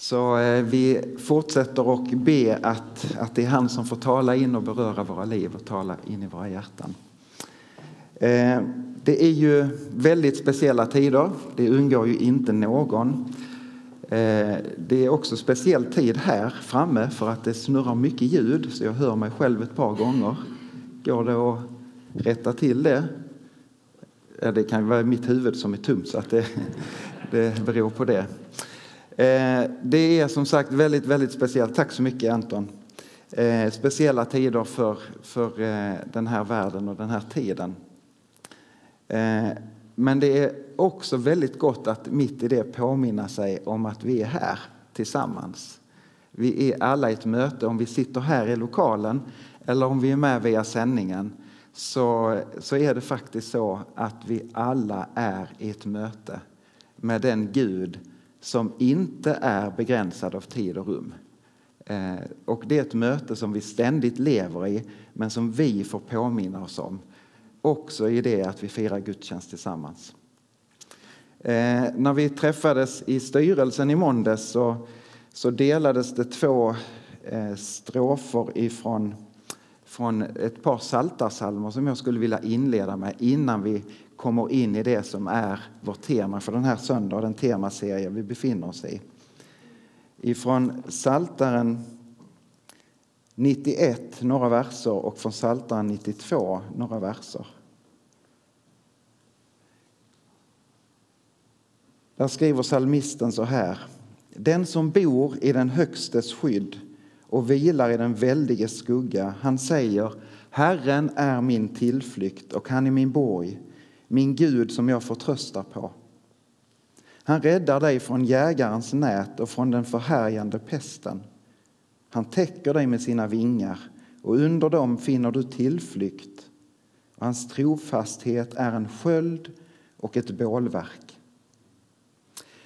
Så eh, vi fortsätter och be att, att det är han som får tala in och beröra våra liv och tala in i våra hjärtan. Eh, det är ju väldigt speciella tider. Det undgår ju inte någon. Eh, det är också speciell tid här framme för att det snurrar mycket ljud så jag hör mig själv ett par gånger. Går det att rätta till det? Ja, det kan vara mitt huvud som är tomt så att det, det beror på det. Eh, det är som sagt väldigt, väldigt speciellt. Tack så mycket Anton. Eh, speciella tider för, för eh, den här världen och den här tiden. Men det är också väldigt gott att mitt i det påminna sig om att vi är här tillsammans. Vi är alla i ett möte. Om vi sitter här i lokalen eller om vi är med via sändningen så, så är det faktiskt så att vi alla är i ett möte med den Gud som inte är begränsad av tid och rum. Eh, och det är ett möte som vi ständigt lever i men som vi får påminna oss om också i det att vi firar gudstjänst tillsammans. Eh, när vi träffades i styrelsen i måndags så, så delades det två eh, strofer ifrån från ett par saltarsalmer som jag skulle vilja inleda med innan vi kommer in i det som är vårt tema för den här söndagen, den temaserie vi befinner oss i. Ifrån Saltaren 91, några verser, och från Saltaren 92, några verser. Där skriver salmisten så här. Den som bor i den Högstes skydd och vilar i den väldiges skugga, han säger Herren är min tillflykt och han är min borg, min Gud som jag förtröstar på. Han räddar dig från jägarens nät och från den förhärjande pesten. Han täcker dig med sina vingar och under dem finner du tillflykt. Och hans trofasthet är en sköld och ett bålverk.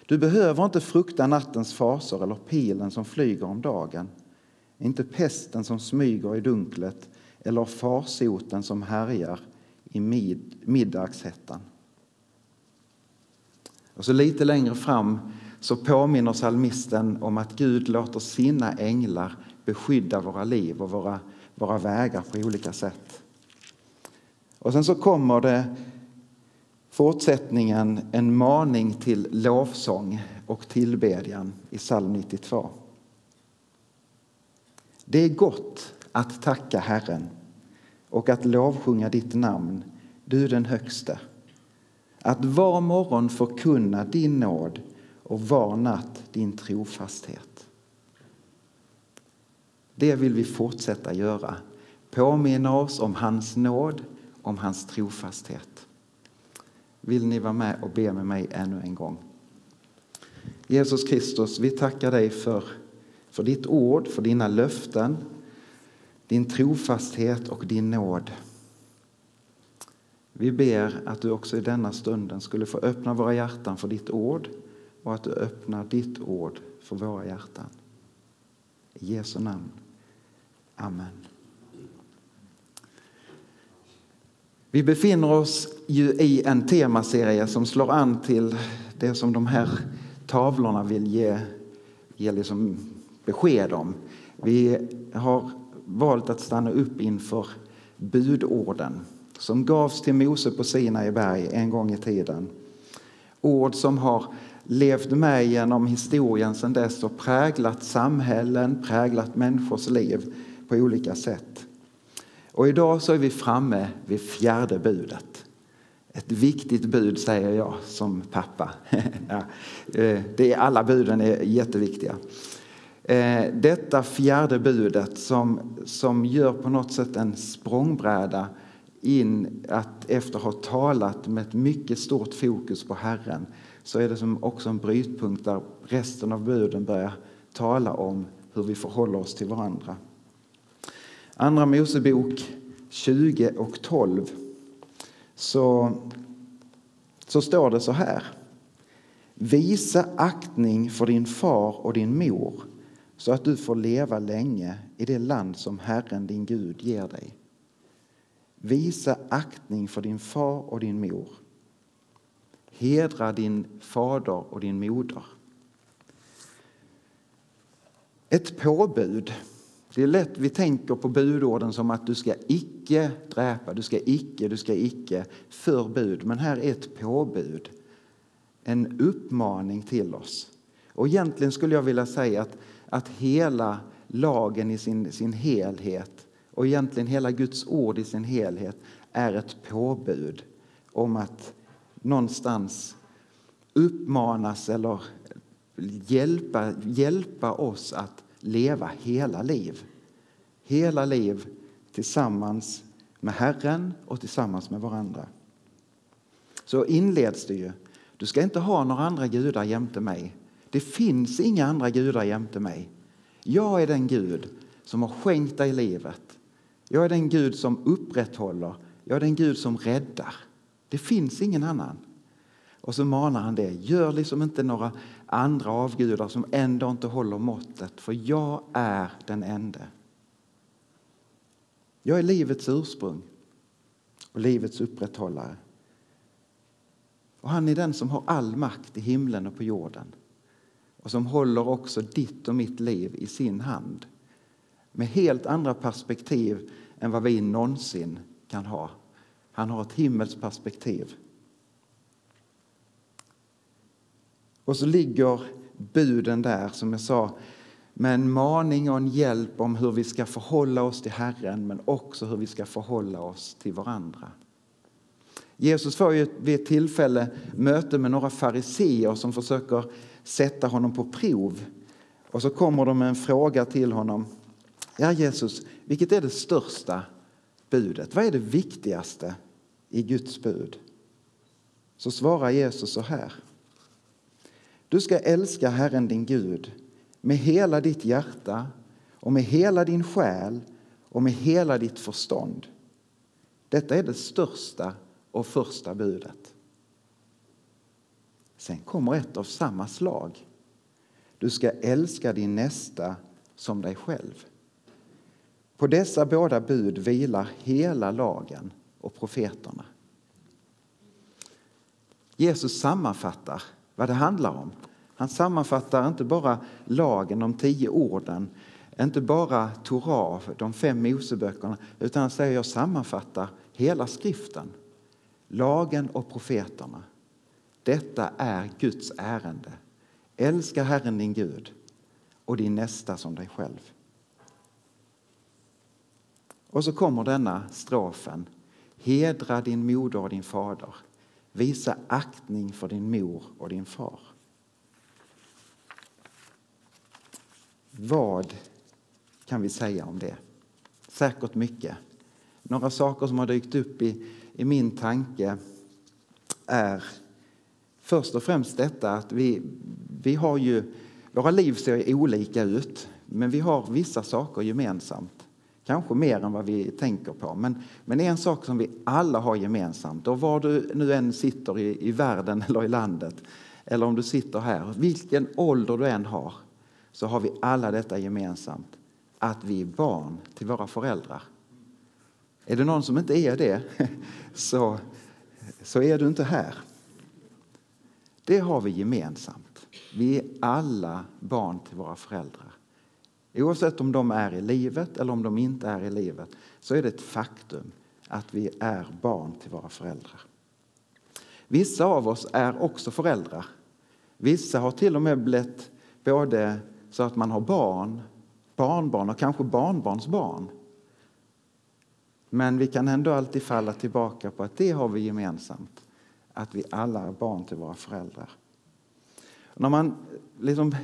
Du behöver inte frukta nattens fasor eller pilen som flyger om dagen, inte pesten som smyger i dunklet eller farsoten som härjar i mid middagshettan. Och så lite längre fram så påminner salmisten om att Gud låter sina änglar beskydda våra liv och våra, våra vägar på olika sätt. Och sen så kommer det fortsättningen en maning till lovsång och tillbedjan i psalm 92. Det är gott att tacka Herren och att lovsjunga ditt namn, du den högste. Att var morgon förkunna din nåd och var natt din trofasthet. Det vill vi fortsätta göra. Påminna oss om hans nåd, om hans trofasthet. Vill ni vara med och be med mig ännu en gång? Jesus Kristus, vi tackar dig för, för ditt ord, för dina löften, din trofasthet och din nåd. Vi ber att du också i denna stunden skulle få öppna våra hjärtan för ditt ord och att du öppnar ditt ord för våra hjärtan. I Jesu namn. Amen. Vi befinner oss ju i en temaserie som slår an till det som de här tavlorna vill ge, ge liksom besked om. Vi har valt att stanna upp inför budorden som gavs till Mose på Sinai berg en gång i tiden. Ord som har levt med genom historien sedan dess och präglat samhällen, präglat människors liv på olika sätt. Och idag så är vi framme vid fjärde budet. Ett viktigt bud säger jag som pappa. Eh, det är, alla buden är jätteviktiga. Eh, detta fjärde budet som, som gör på något sätt en språngbräda in att efter att ha talat med ett mycket stort fokus på Herren så är det som också en brytpunkt där resten av buden börjar tala om hur vi förhåller oss till varandra. Andra Mosebok 20 och 12 så, så står det så här. Visa aktning för din far och din mor så att du får leva länge i det land som Herren din Gud ger dig. Visa aktning för din far och din mor. Hedra din fader och din moder. Ett påbud. Det är lätt vi tänker på budorden som att du ska icke dräpa, du ska icke, du ska icke. Förbud. Men här är ett påbud. En uppmaning till oss. Och egentligen skulle jag vilja säga att, att hela lagen i sin, sin helhet och egentligen hela Guds ord i sin helhet är ett påbud om att någonstans uppmanas eller hjälpa, hjälpa oss att leva hela liv. Hela liv tillsammans med Herren och tillsammans med varandra. Så inleds det ju. Du ska inte ha några andra gudar jämte mig. Det finns inga andra gudar jämte mig. Jag är den Gud som har skänkt dig livet. Jag är den Gud som upprätthåller. Jag är den Gud som räddar. Det finns ingen annan. Och så manar han det. Gör liksom inte några andra avgudar som ändå inte håller måttet, för jag är den ende. Jag är livets ursprung och livets upprätthållare. Och han är den som har all makt i himlen och på jorden och som håller också ditt och mitt liv i sin hand med helt andra perspektiv än vad vi någonsin kan ha. Han har ett himmelskt perspektiv. Och så ligger buden där, som jag sa, med en maning och en hjälp om hur vi ska förhålla oss till Herren men också hur vi ska förhålla oss till varandra. Jesus får ju vid ett tillfälle möte med några fariseer som försöker sätta honom på prov. Och så kommer de med en fråga till honom. Ja, Jesus, vilket är det största budet? Vad är det viktigaste i Guds bud? Så svarar Jesus så här. Du ska älska Herren din Gud med hela ditt hjärta och med hela din själ och med hela ditt förstånd. Detta är det största och första budet. Sen kommer ett av samma slag. Du ska älska din nästa som dig själv. På dessa båda bud vilar hela lagen och profeterna. Jesus sammanfattar vad det handlar om. Han sammanfattar inte bara lagen, de tio orden, inte bara Torah, de fem Moseböckerna, utan han säger jag sammanfattar hela skriften, lagen och profeterna. Detta är Guds ärende. Älska Herren din Gud och din nästa som dig själv. Och så kommer denna strofen. Hedra din moder och din fader. Visa aktning för din mor och din far. Vad kan vi säga om det? Säkert mycket. Några saker som har dykt upp i, i min tanke är först och främst detta att vi, vi har ju, våra liv ser olika ut, men vi har vissa saker gemensamt. Kanske mer än vad vi tänker på. Men, men en sak som vi alla har gemensamt, och var du nu än sitter i, i världen eller i landet, eller om du sitter här, vilken ålder du än har, så har vi alla detta gemensamt, att vi är barn till våra föräldrar. Är det någon som inte är det, så, så är du inte här. Det har vi gemensamt. Vi är alla barn till våra föräldrar. Oavsett om de är i livet eller om de inte är i livet så är det ett faktum att vi är barn till våra föräldrar. Vissa av oss är också föräldrar. Vissa har till och med blivit både så att man har barn, barnbarn och kanske barnbarnsbarn. Men vi kan ändå alltid falla tillbaka på att det har vi gemensamt, att vi alla är barn till våra föräldrar. när man liksom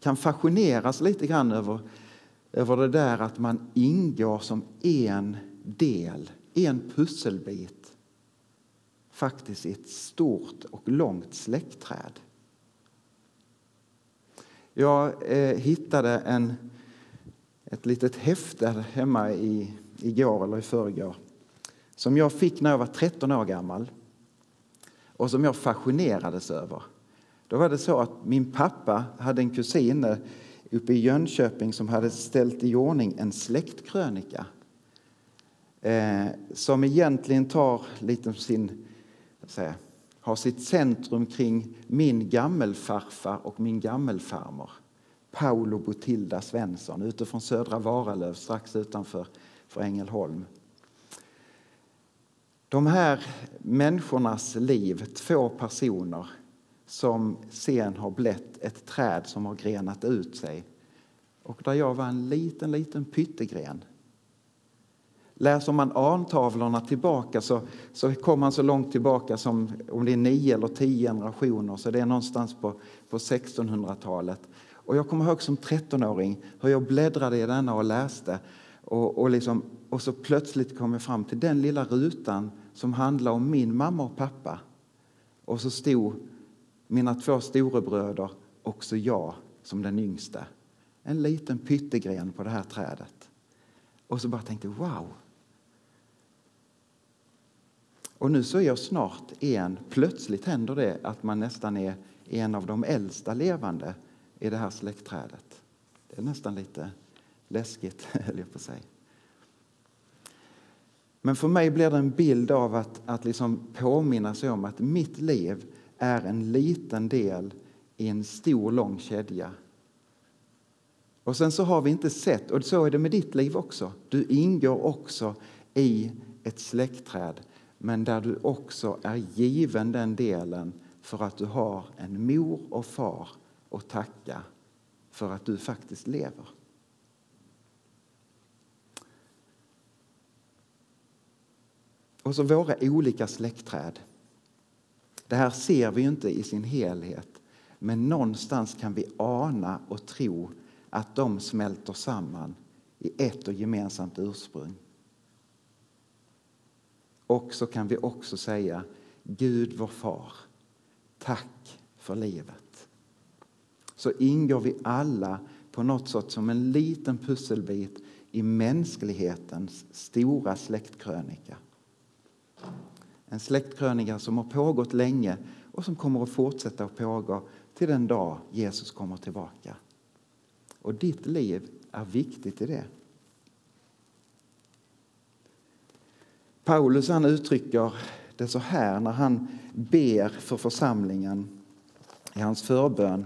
kan fascineras lite grann över, över det där att man ingår som en del, en pusselbit faktiskt i ett stort och långt släktträd. Jag eh, hittade en, ett litet häfte hemma i, igår eller i förrgår som jag fick när jag var 13 år gammal och som jag fascinerades över. Då var det så att min pappa hade en kusin eh, uppe i Jönköping som hade ställt i ordning en släktkrönika eh, som egentligen tar lite sin, säga, har sitt centrum kring min gammelfarfar och min gammelfarmor. Paolo Botilda Svensson utifrån Södra Varalöv strax utanför för Ängelholm. De här människornas liv, två personer som sen har blivit ett träd som har grenat ut sig och där jag var en liten, liten pyttegren. Läser man antavlorna tillbaka så, så kommer man så långt tillbaka som om det är nio eller tio generationer, så det är någonstans på, på 1600-talet. Och jag kommer ihåg som 13-åring hur jag bläddrade i denna och läste och, och, liksom, och så plötsligt kom jag fram till den lilla rutan som handlar om min mamma och pappa. Och så stod mina två storebröder, också jag som den yngste. En liten pyttegren på det här trädet. Och så bara tänkte wow. Och nu så är jag snart en, plötsligt händer det att man nästan är en av de äldsta levande i det här släktträdet. Det är nästan lite läskigt, höll jag på att säga. Men för mig blir det en bild av att, att liksom påminna sig om att mitt liv är en liten del i en stor, lång kedja. Och sen så har vi inte sett, och så är det med ditt liv också. Du ingår också i ett släktträd, men där du också är given den delen för att du har en mor och far att tacka för att du faktiskt lever. Och så våra olika släktträd. Det här ser vi inte i sin helhet, men någonstans kan vi ana och tro att de smälter samman i ett och gemensamt ursprung. Och så kan vi också säga Gud vår far, tack för livet. Så ingår vi alla på något sätt som en liten pusselbit i mänsklighetens stora släktkrönika. En släktkrönika som har pågått länge och som kommer att fortsätta att pågå till den dag Jesus kommer tillbaka. Och ditt liv är viktigt i det. Paulus han uttrycker det så här när han ber för församlingen i hans förbön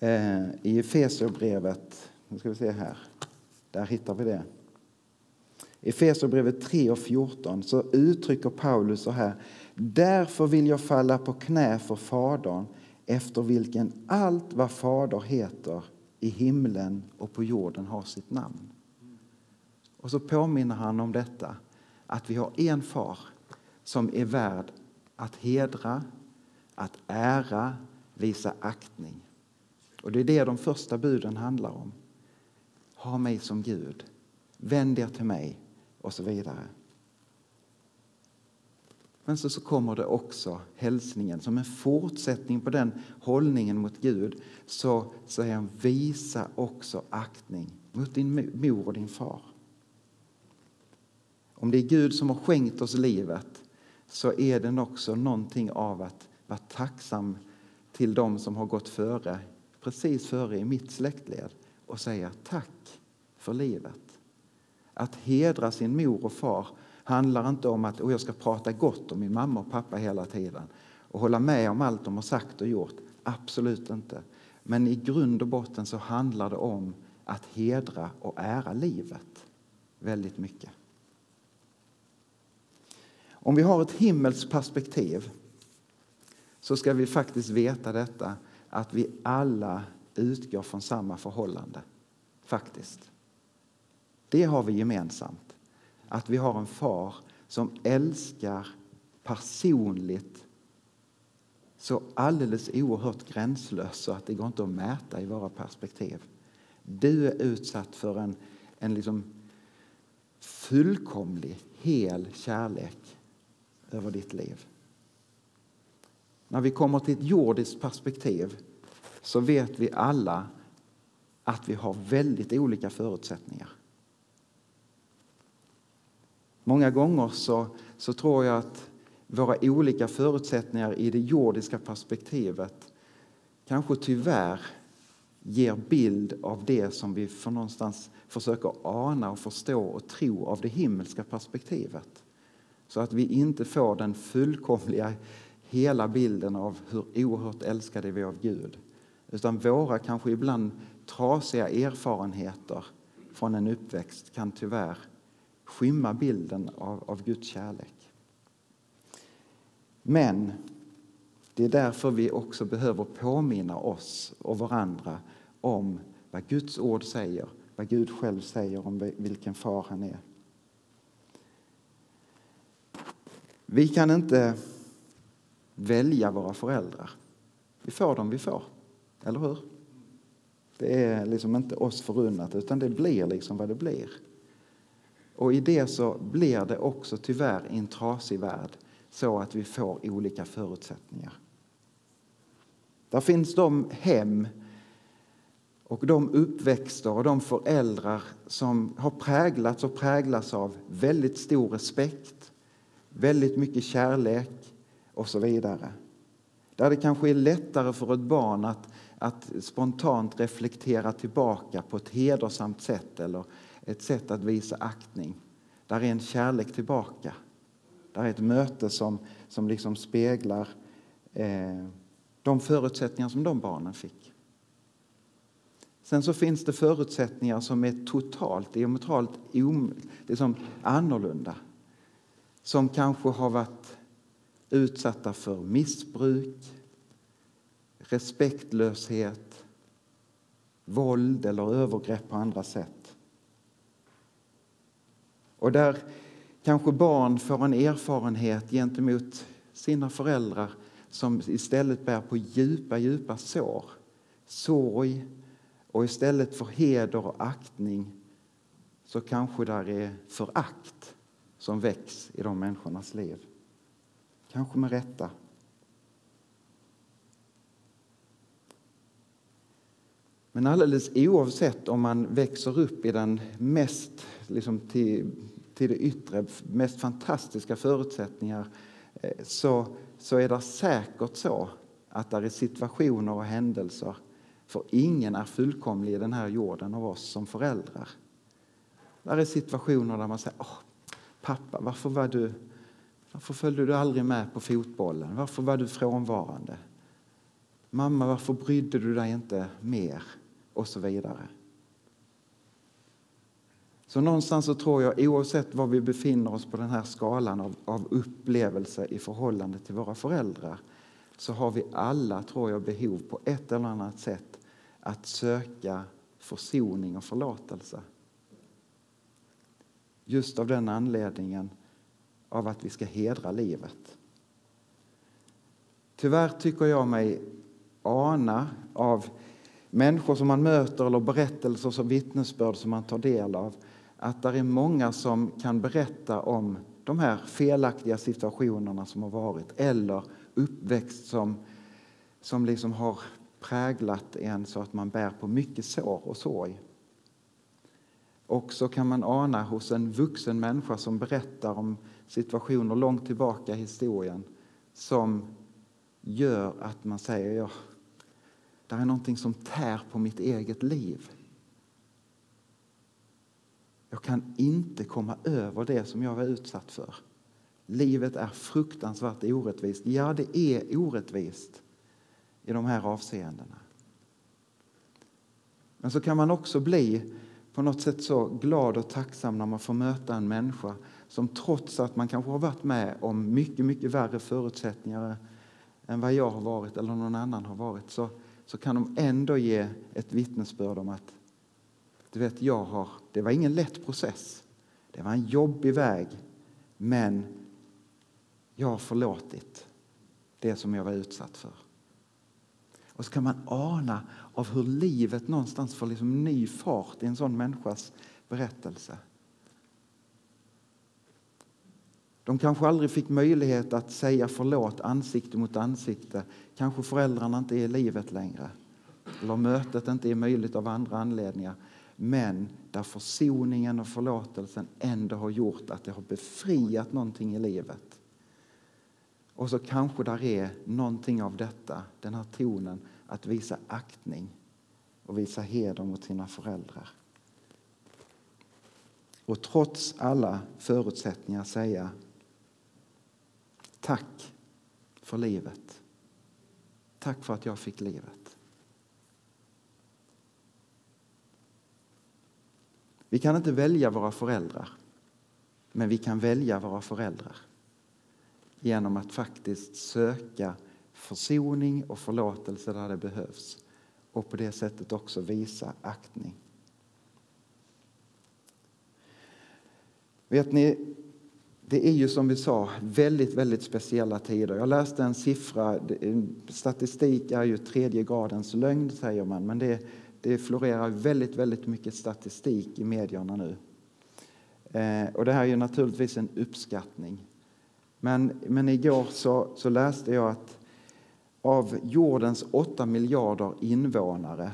eh, i Efesierbrevet. Nu ska vi se här. Där hittar vi det. I Efesierbrevet 3 och 14 så uttrycker Paulus så här. Därför vill jag falla på knä för Fadern efter vilken allt vad Fader heter i himlen och på jorden har sitt namn. Och så påminner han om detta, att vi har en far som är värd att hedra, att ära, visa aktning. Och det är det de första buden handlar om. Ha mig som Gud. Vänd er till mig och så vidare. Men så, så kommer det också hälsningen som en fortsättning på den hållningen mot Gud. Så säger han, visa också aktning mot din mor och din far. Om det är Gud som har skänkt oss livet så är den också någonting av att vara tacksam till dem som har gått före, precis före i mitt släktled och säga tack för livet. Att hedra sin mor och far handlar inte om att oh, jag ska prata gott om min mamma och pappa hela tiden och hålla med om allt de har sagt och gjort. Absolut inte. Men i grund och botten så handlar det om att hedra och ära livet väldigt mycket. Om vi har ett himmelskt perspektiv så ska vi faktiskt veta detta att vi alla utgår från samma förhållande. Faktiskt. Det har vi gemensamt. Att vi har en far som älskar personligt så alldeles oerhört gränslöst så att det går inte att mäta i våra perspektiv. Du är utsatt för en, en liksom fullkomlig, hel kärlek över ditt liv. När vi kommer till ett jordiskt perspektiv så vet vi alla att vi har väldigt olika förutsättningar. Många gånger så, så tror jag att våra olika förutsättningar i det jordiska perspektivet kanske tyvärr ger bild av det som vi för någonstans försöker ana och förstå och tro av det himmelska perspektivet. Så att vi inte får den fullkomliga hela bilden av hur oerhört älskade vi är av Gud. Utan våra kanske ibland trasiga erfarenheter från en uppväxt kan tyvärr skymma bilden av, av Guds kärlek. Men det är därför vi också behöver påminna oss och varandra om vad Guds ord säger, vad Gud själv säger om vilken far han är. Vi kan inte välja våra föräldrar. Vi får dem vi får, eller hur? Det är liksom inte oss förunnat, utan det blir liksom vad det blir. Och i det så blir det också tyvärr i en trasig värld så att vi får olika förutsättningar. Där finns de hem och de uppväxter och de föräldrar som har präglats och präglas av väldigt stor respekt, väldigt mycket kärlek och så vidare. Där det kanske är lättare för ett barn att, att spontant reflektera tillbaka på ett hedersamt sätt eller ett sätt att visa aktning. Där är en kärlek tillbaka. Där är ett möte som, som liksom speglar eh, de förutsättningar som de barnen fick. Sen så finns det förutsättningar som är totalt, diametralt liksom annorlunda. Som kanske har varit utsatta för missbruk, respektlöshet, våld eller övergrepp på andra sätt. Och där kanske barn får en erfarenhet gentemot sina föräldrar som istället bär på djupa, djupa sår, sorg och istället för heder och aktning så kanske där är förakt som väcks i de människornas liv. Kanske med rätta. Men alldeles oavsett om man växer upp i den mest, liksom till, till det yttre, mest fantastiska förutsättningar eh, så, så är det säkert så att det är situationer och händelser för ingen är fullkomlig i den här jorden av oss som föräldrar. Där är situationer där man säger Åh, pappa, varför, var du, varför följde du aldrig med på fotbollen? Varför var du frånvarande? Mamma, varför brydde du dig inte mer? Och så vidare. Så någonstans så tror jag, oavsett var vi befinner oss på den här skalan av, av upplevelse i förhållande till våra föräldrar, så har vi alla, tror jag, behov på ett eller annat sätt att söka försoning och förlåtelse. Just av den anledningen av att vi ska hedra livet. Tyvärr tycker jag mig ana av människor som man möter eller berättelser och vittnesbörd som man tar del av att det är många som kan berätta om de här felaktiga situationerna som har varit eller uppväxt som, som liksom har präglat en så att man bär på mycket sår och sorg. Och så kan man ana hos en vuxen människa som berättar om situationer långt tillbaka i historien som gör att man säger ja, det är någonting som tär på mitt eget liv. Jag kan inte komma över det som jag var utsatt för. Livet är fruktansvärt orättvist. Ja, det är orättvist i de här avseendena. Men så kan man också bli på något sätt så glad och tacksam när man får möta en människa som trots att man kanske har varit med om mycket, mycket värre förutsättningar än vad jag har varit eller någon annan har varit så, så kan de ändå ge ett vittnesbörd om att du vet, jag har, det var ingen lätt process. Det var en jobbig väg, men jag har förlåtit det som jag var utsatt för. Och så kan man ana av hur livet någonstans får liksom ny fart i en sån människas berättelse. De kanske aldrig fick möjlighet att säga förlåt ansikte mot ansikte. Kanske föräldrarna inte är i livet längre. Eller mötet inte är möjligt av andra anledningar. Men där försoningen och förlåtelsen ändå har gjort att det har befriat någonting i livet. Och så kanske där är någonting av detta, den här tonen, att visa aktning och visa heder mot sina föräldrar. Och trots alla förutsättningar säga tack för livet. Tack för att jag fick livet. Vi kan inte välja våra föräldrar, men vi kan välja våra föräldrar genom att faktiskt söka försoning och förlåtelse där det behövs och på det sättet också visa aktning. Vet ni, det är ju som vi sa väldigt, väldigt speciella tider. Jag läste en siffra, statistik är ju tredje gradens lögn säger man, men det, det florerar väldigt, väldigt mycket statistik i medierna nu. Eh, och det här är ju naturligtvis en uppskattning. Men, men igår så, så läste jag att av jordens 8 miljarder invånare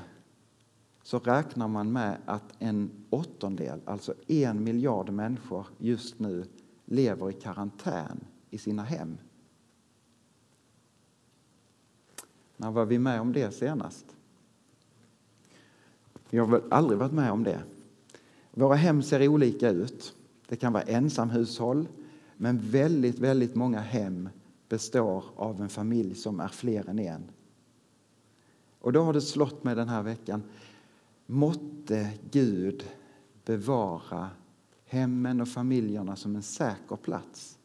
så räknar man med att en åttondel, alltså en miljard människor just nu lever i karantän i sina hem. När var vi med om det senast? Vi har väl aldrig varit med om det. Våra hem ser olika ut. Det kan vara ensamhushåll, men väldigt, väldigt många hem består av en familj som är fler än en. Och då har det slått mig den här veckan. Måtte Gud bevara hemmen och familjerna som en säker plats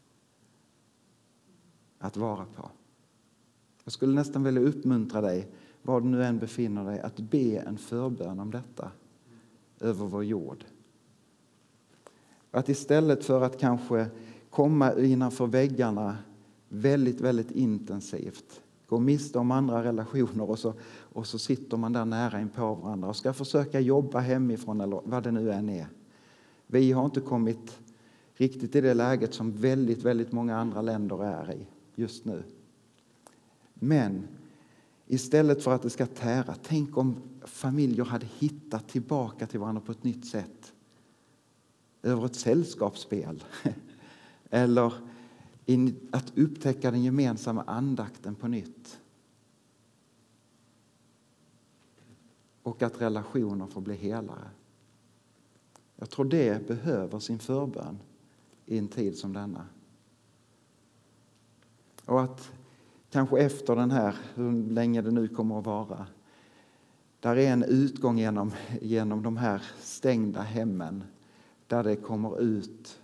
att vara på. Jag skulle nästan vilja uppmuntra dig, var du nu än befinner dig, att be en förbön om detta över vår jord. Att istället för att kanske komma innanför väggarna väldigt, väldigt intensivt, gå miste om andra relationer och så, och så sitter man där nära in på varandra och ska försöka jobba hemifrån eller vad det nu än är. Vi har inte kommit riktigt i det läget som väldigt, väldigt många andra länder är i just nu. Men istället för att det ska tära, tänk om familjer hade hittat tillbaka till varandra på ett nytt sätt. Över ett sällskapsspel. Eller att upptäcka den gemensamma andakten på nytt. Och att relationer får bli helare. Jag tror det behöver sin förbön i en tid som denna. Och att kanske efter den här, hur länge det nu kommer att vara, där är en utgång genom, genom de här stängda hemmen där det kommer ut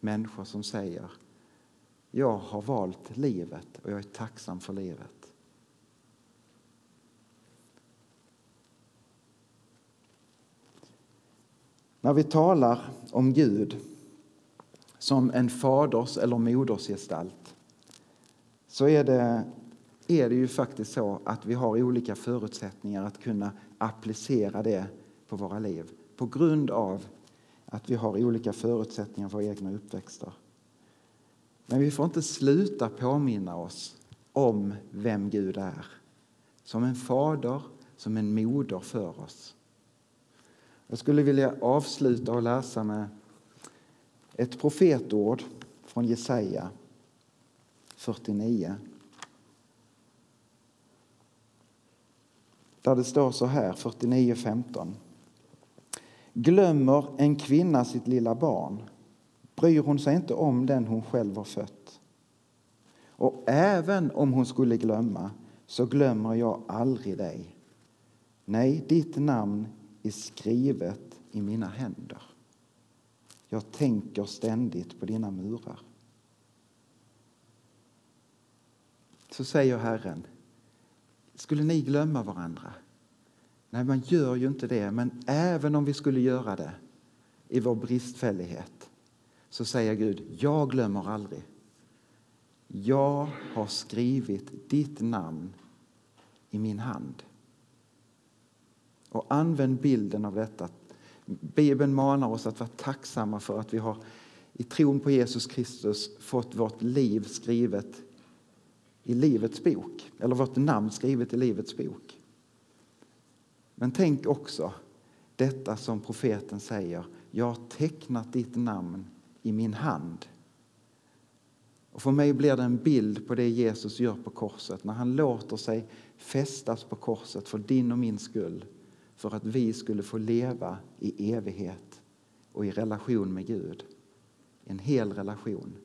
människor som säger jag har valt livet och jag är tacksam för livet. När vi talar om Gud som en faders eller modersgestalt så är det, är det ju faktiskt så att vi har olika förutsättningar att kunna applicera det på våra liv på grund av att vi har olika förutsättningar för våra egna uppväxter. Men vi får inte sluta påminna oss om vem Gud är. Som en fader, som en moder för oss. Jag skulle vilja avsluta och läsa med ett profetord från Jesaja 49. Där det står så här, 49.15. Glömmer en kvinna sitt lilla barn bryr hon sig inte om den hon själv har fött. Och även om hon skulle glömma så glömmer jag aldrig dig. Nej, ditt namn är skrivet i mina händer. Jag tänker ständigt på dina murar. Så säger Herren, skulle ni glömma varandra? Nej, man gör ju inte det, men även om vi skulle göra det i vår bristfällighet så säger Gud, jag glömmer aldrig. Jag har skrivit ditt namn i min hand. Och använd bilden av detta. Bibeln manar oss att vara tacksamma för att vi har i tron på Jesus Kristus fått vårt liv skrivet i Livets bok, eller vårt namn skrivet i Livets bok. Men tänk också detta som profeten säger, jag har tecknat ditt namn i min hand. Och för mig blir det en bild på det Jesus gör på korset när han låter sig fästas på korset för din och min skull för att vi skulle få leva i evighet och i relation med Gud. En hel relation.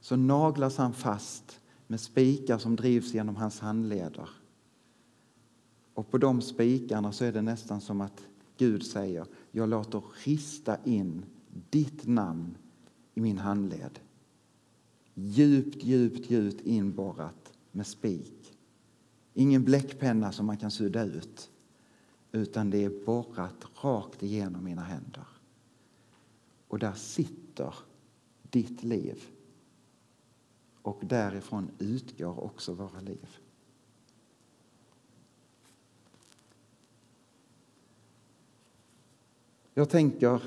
Så naglas han fast med spikar som drivs genom hans handleder. Och på de spikarna så är det nästan som att Gud säger, jag låter rista in ditt namn i min handled. Djupt, djupt, djupt inborrat med spik. Ingen bläckpenna som man kan sudda ut, utan det är borrat rakt igenom mina händer. Och där sitter ditt liv. Och därifrån utgår också våra liv. Jag tänker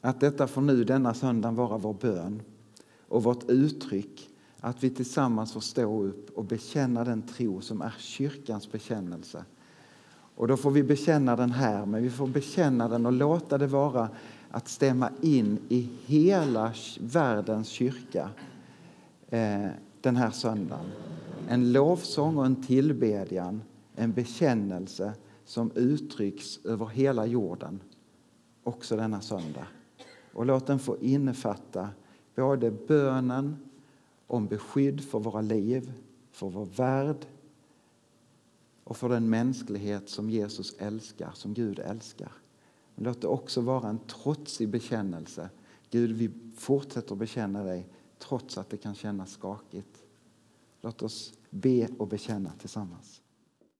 att detta får nu denna söndag vara vår bön och vårt uttryck att vi tillsammans får stå upp och bekänna den tro som är kyrkans bekännelse. Och då får vi bekänna den här, men vi får bekänna den och låta det vara att stämma in i hela världens kyrka eh, den här söndagen. En lovsång och en tillbedjan, en bekännelse som uttrycks över hela jorden också denna söndag. Och låt den få innefatta både bönen om beskydd för våra liv, för vår värld och för den mänsklighet som Jesus älskar, som Gud älskar. Men låt det också vara en trotsig bekännelse. Gud, vi fortsätter att bekänna dig trots att det kan kännas skakigt. Låt oss be och bekänna tillsammans.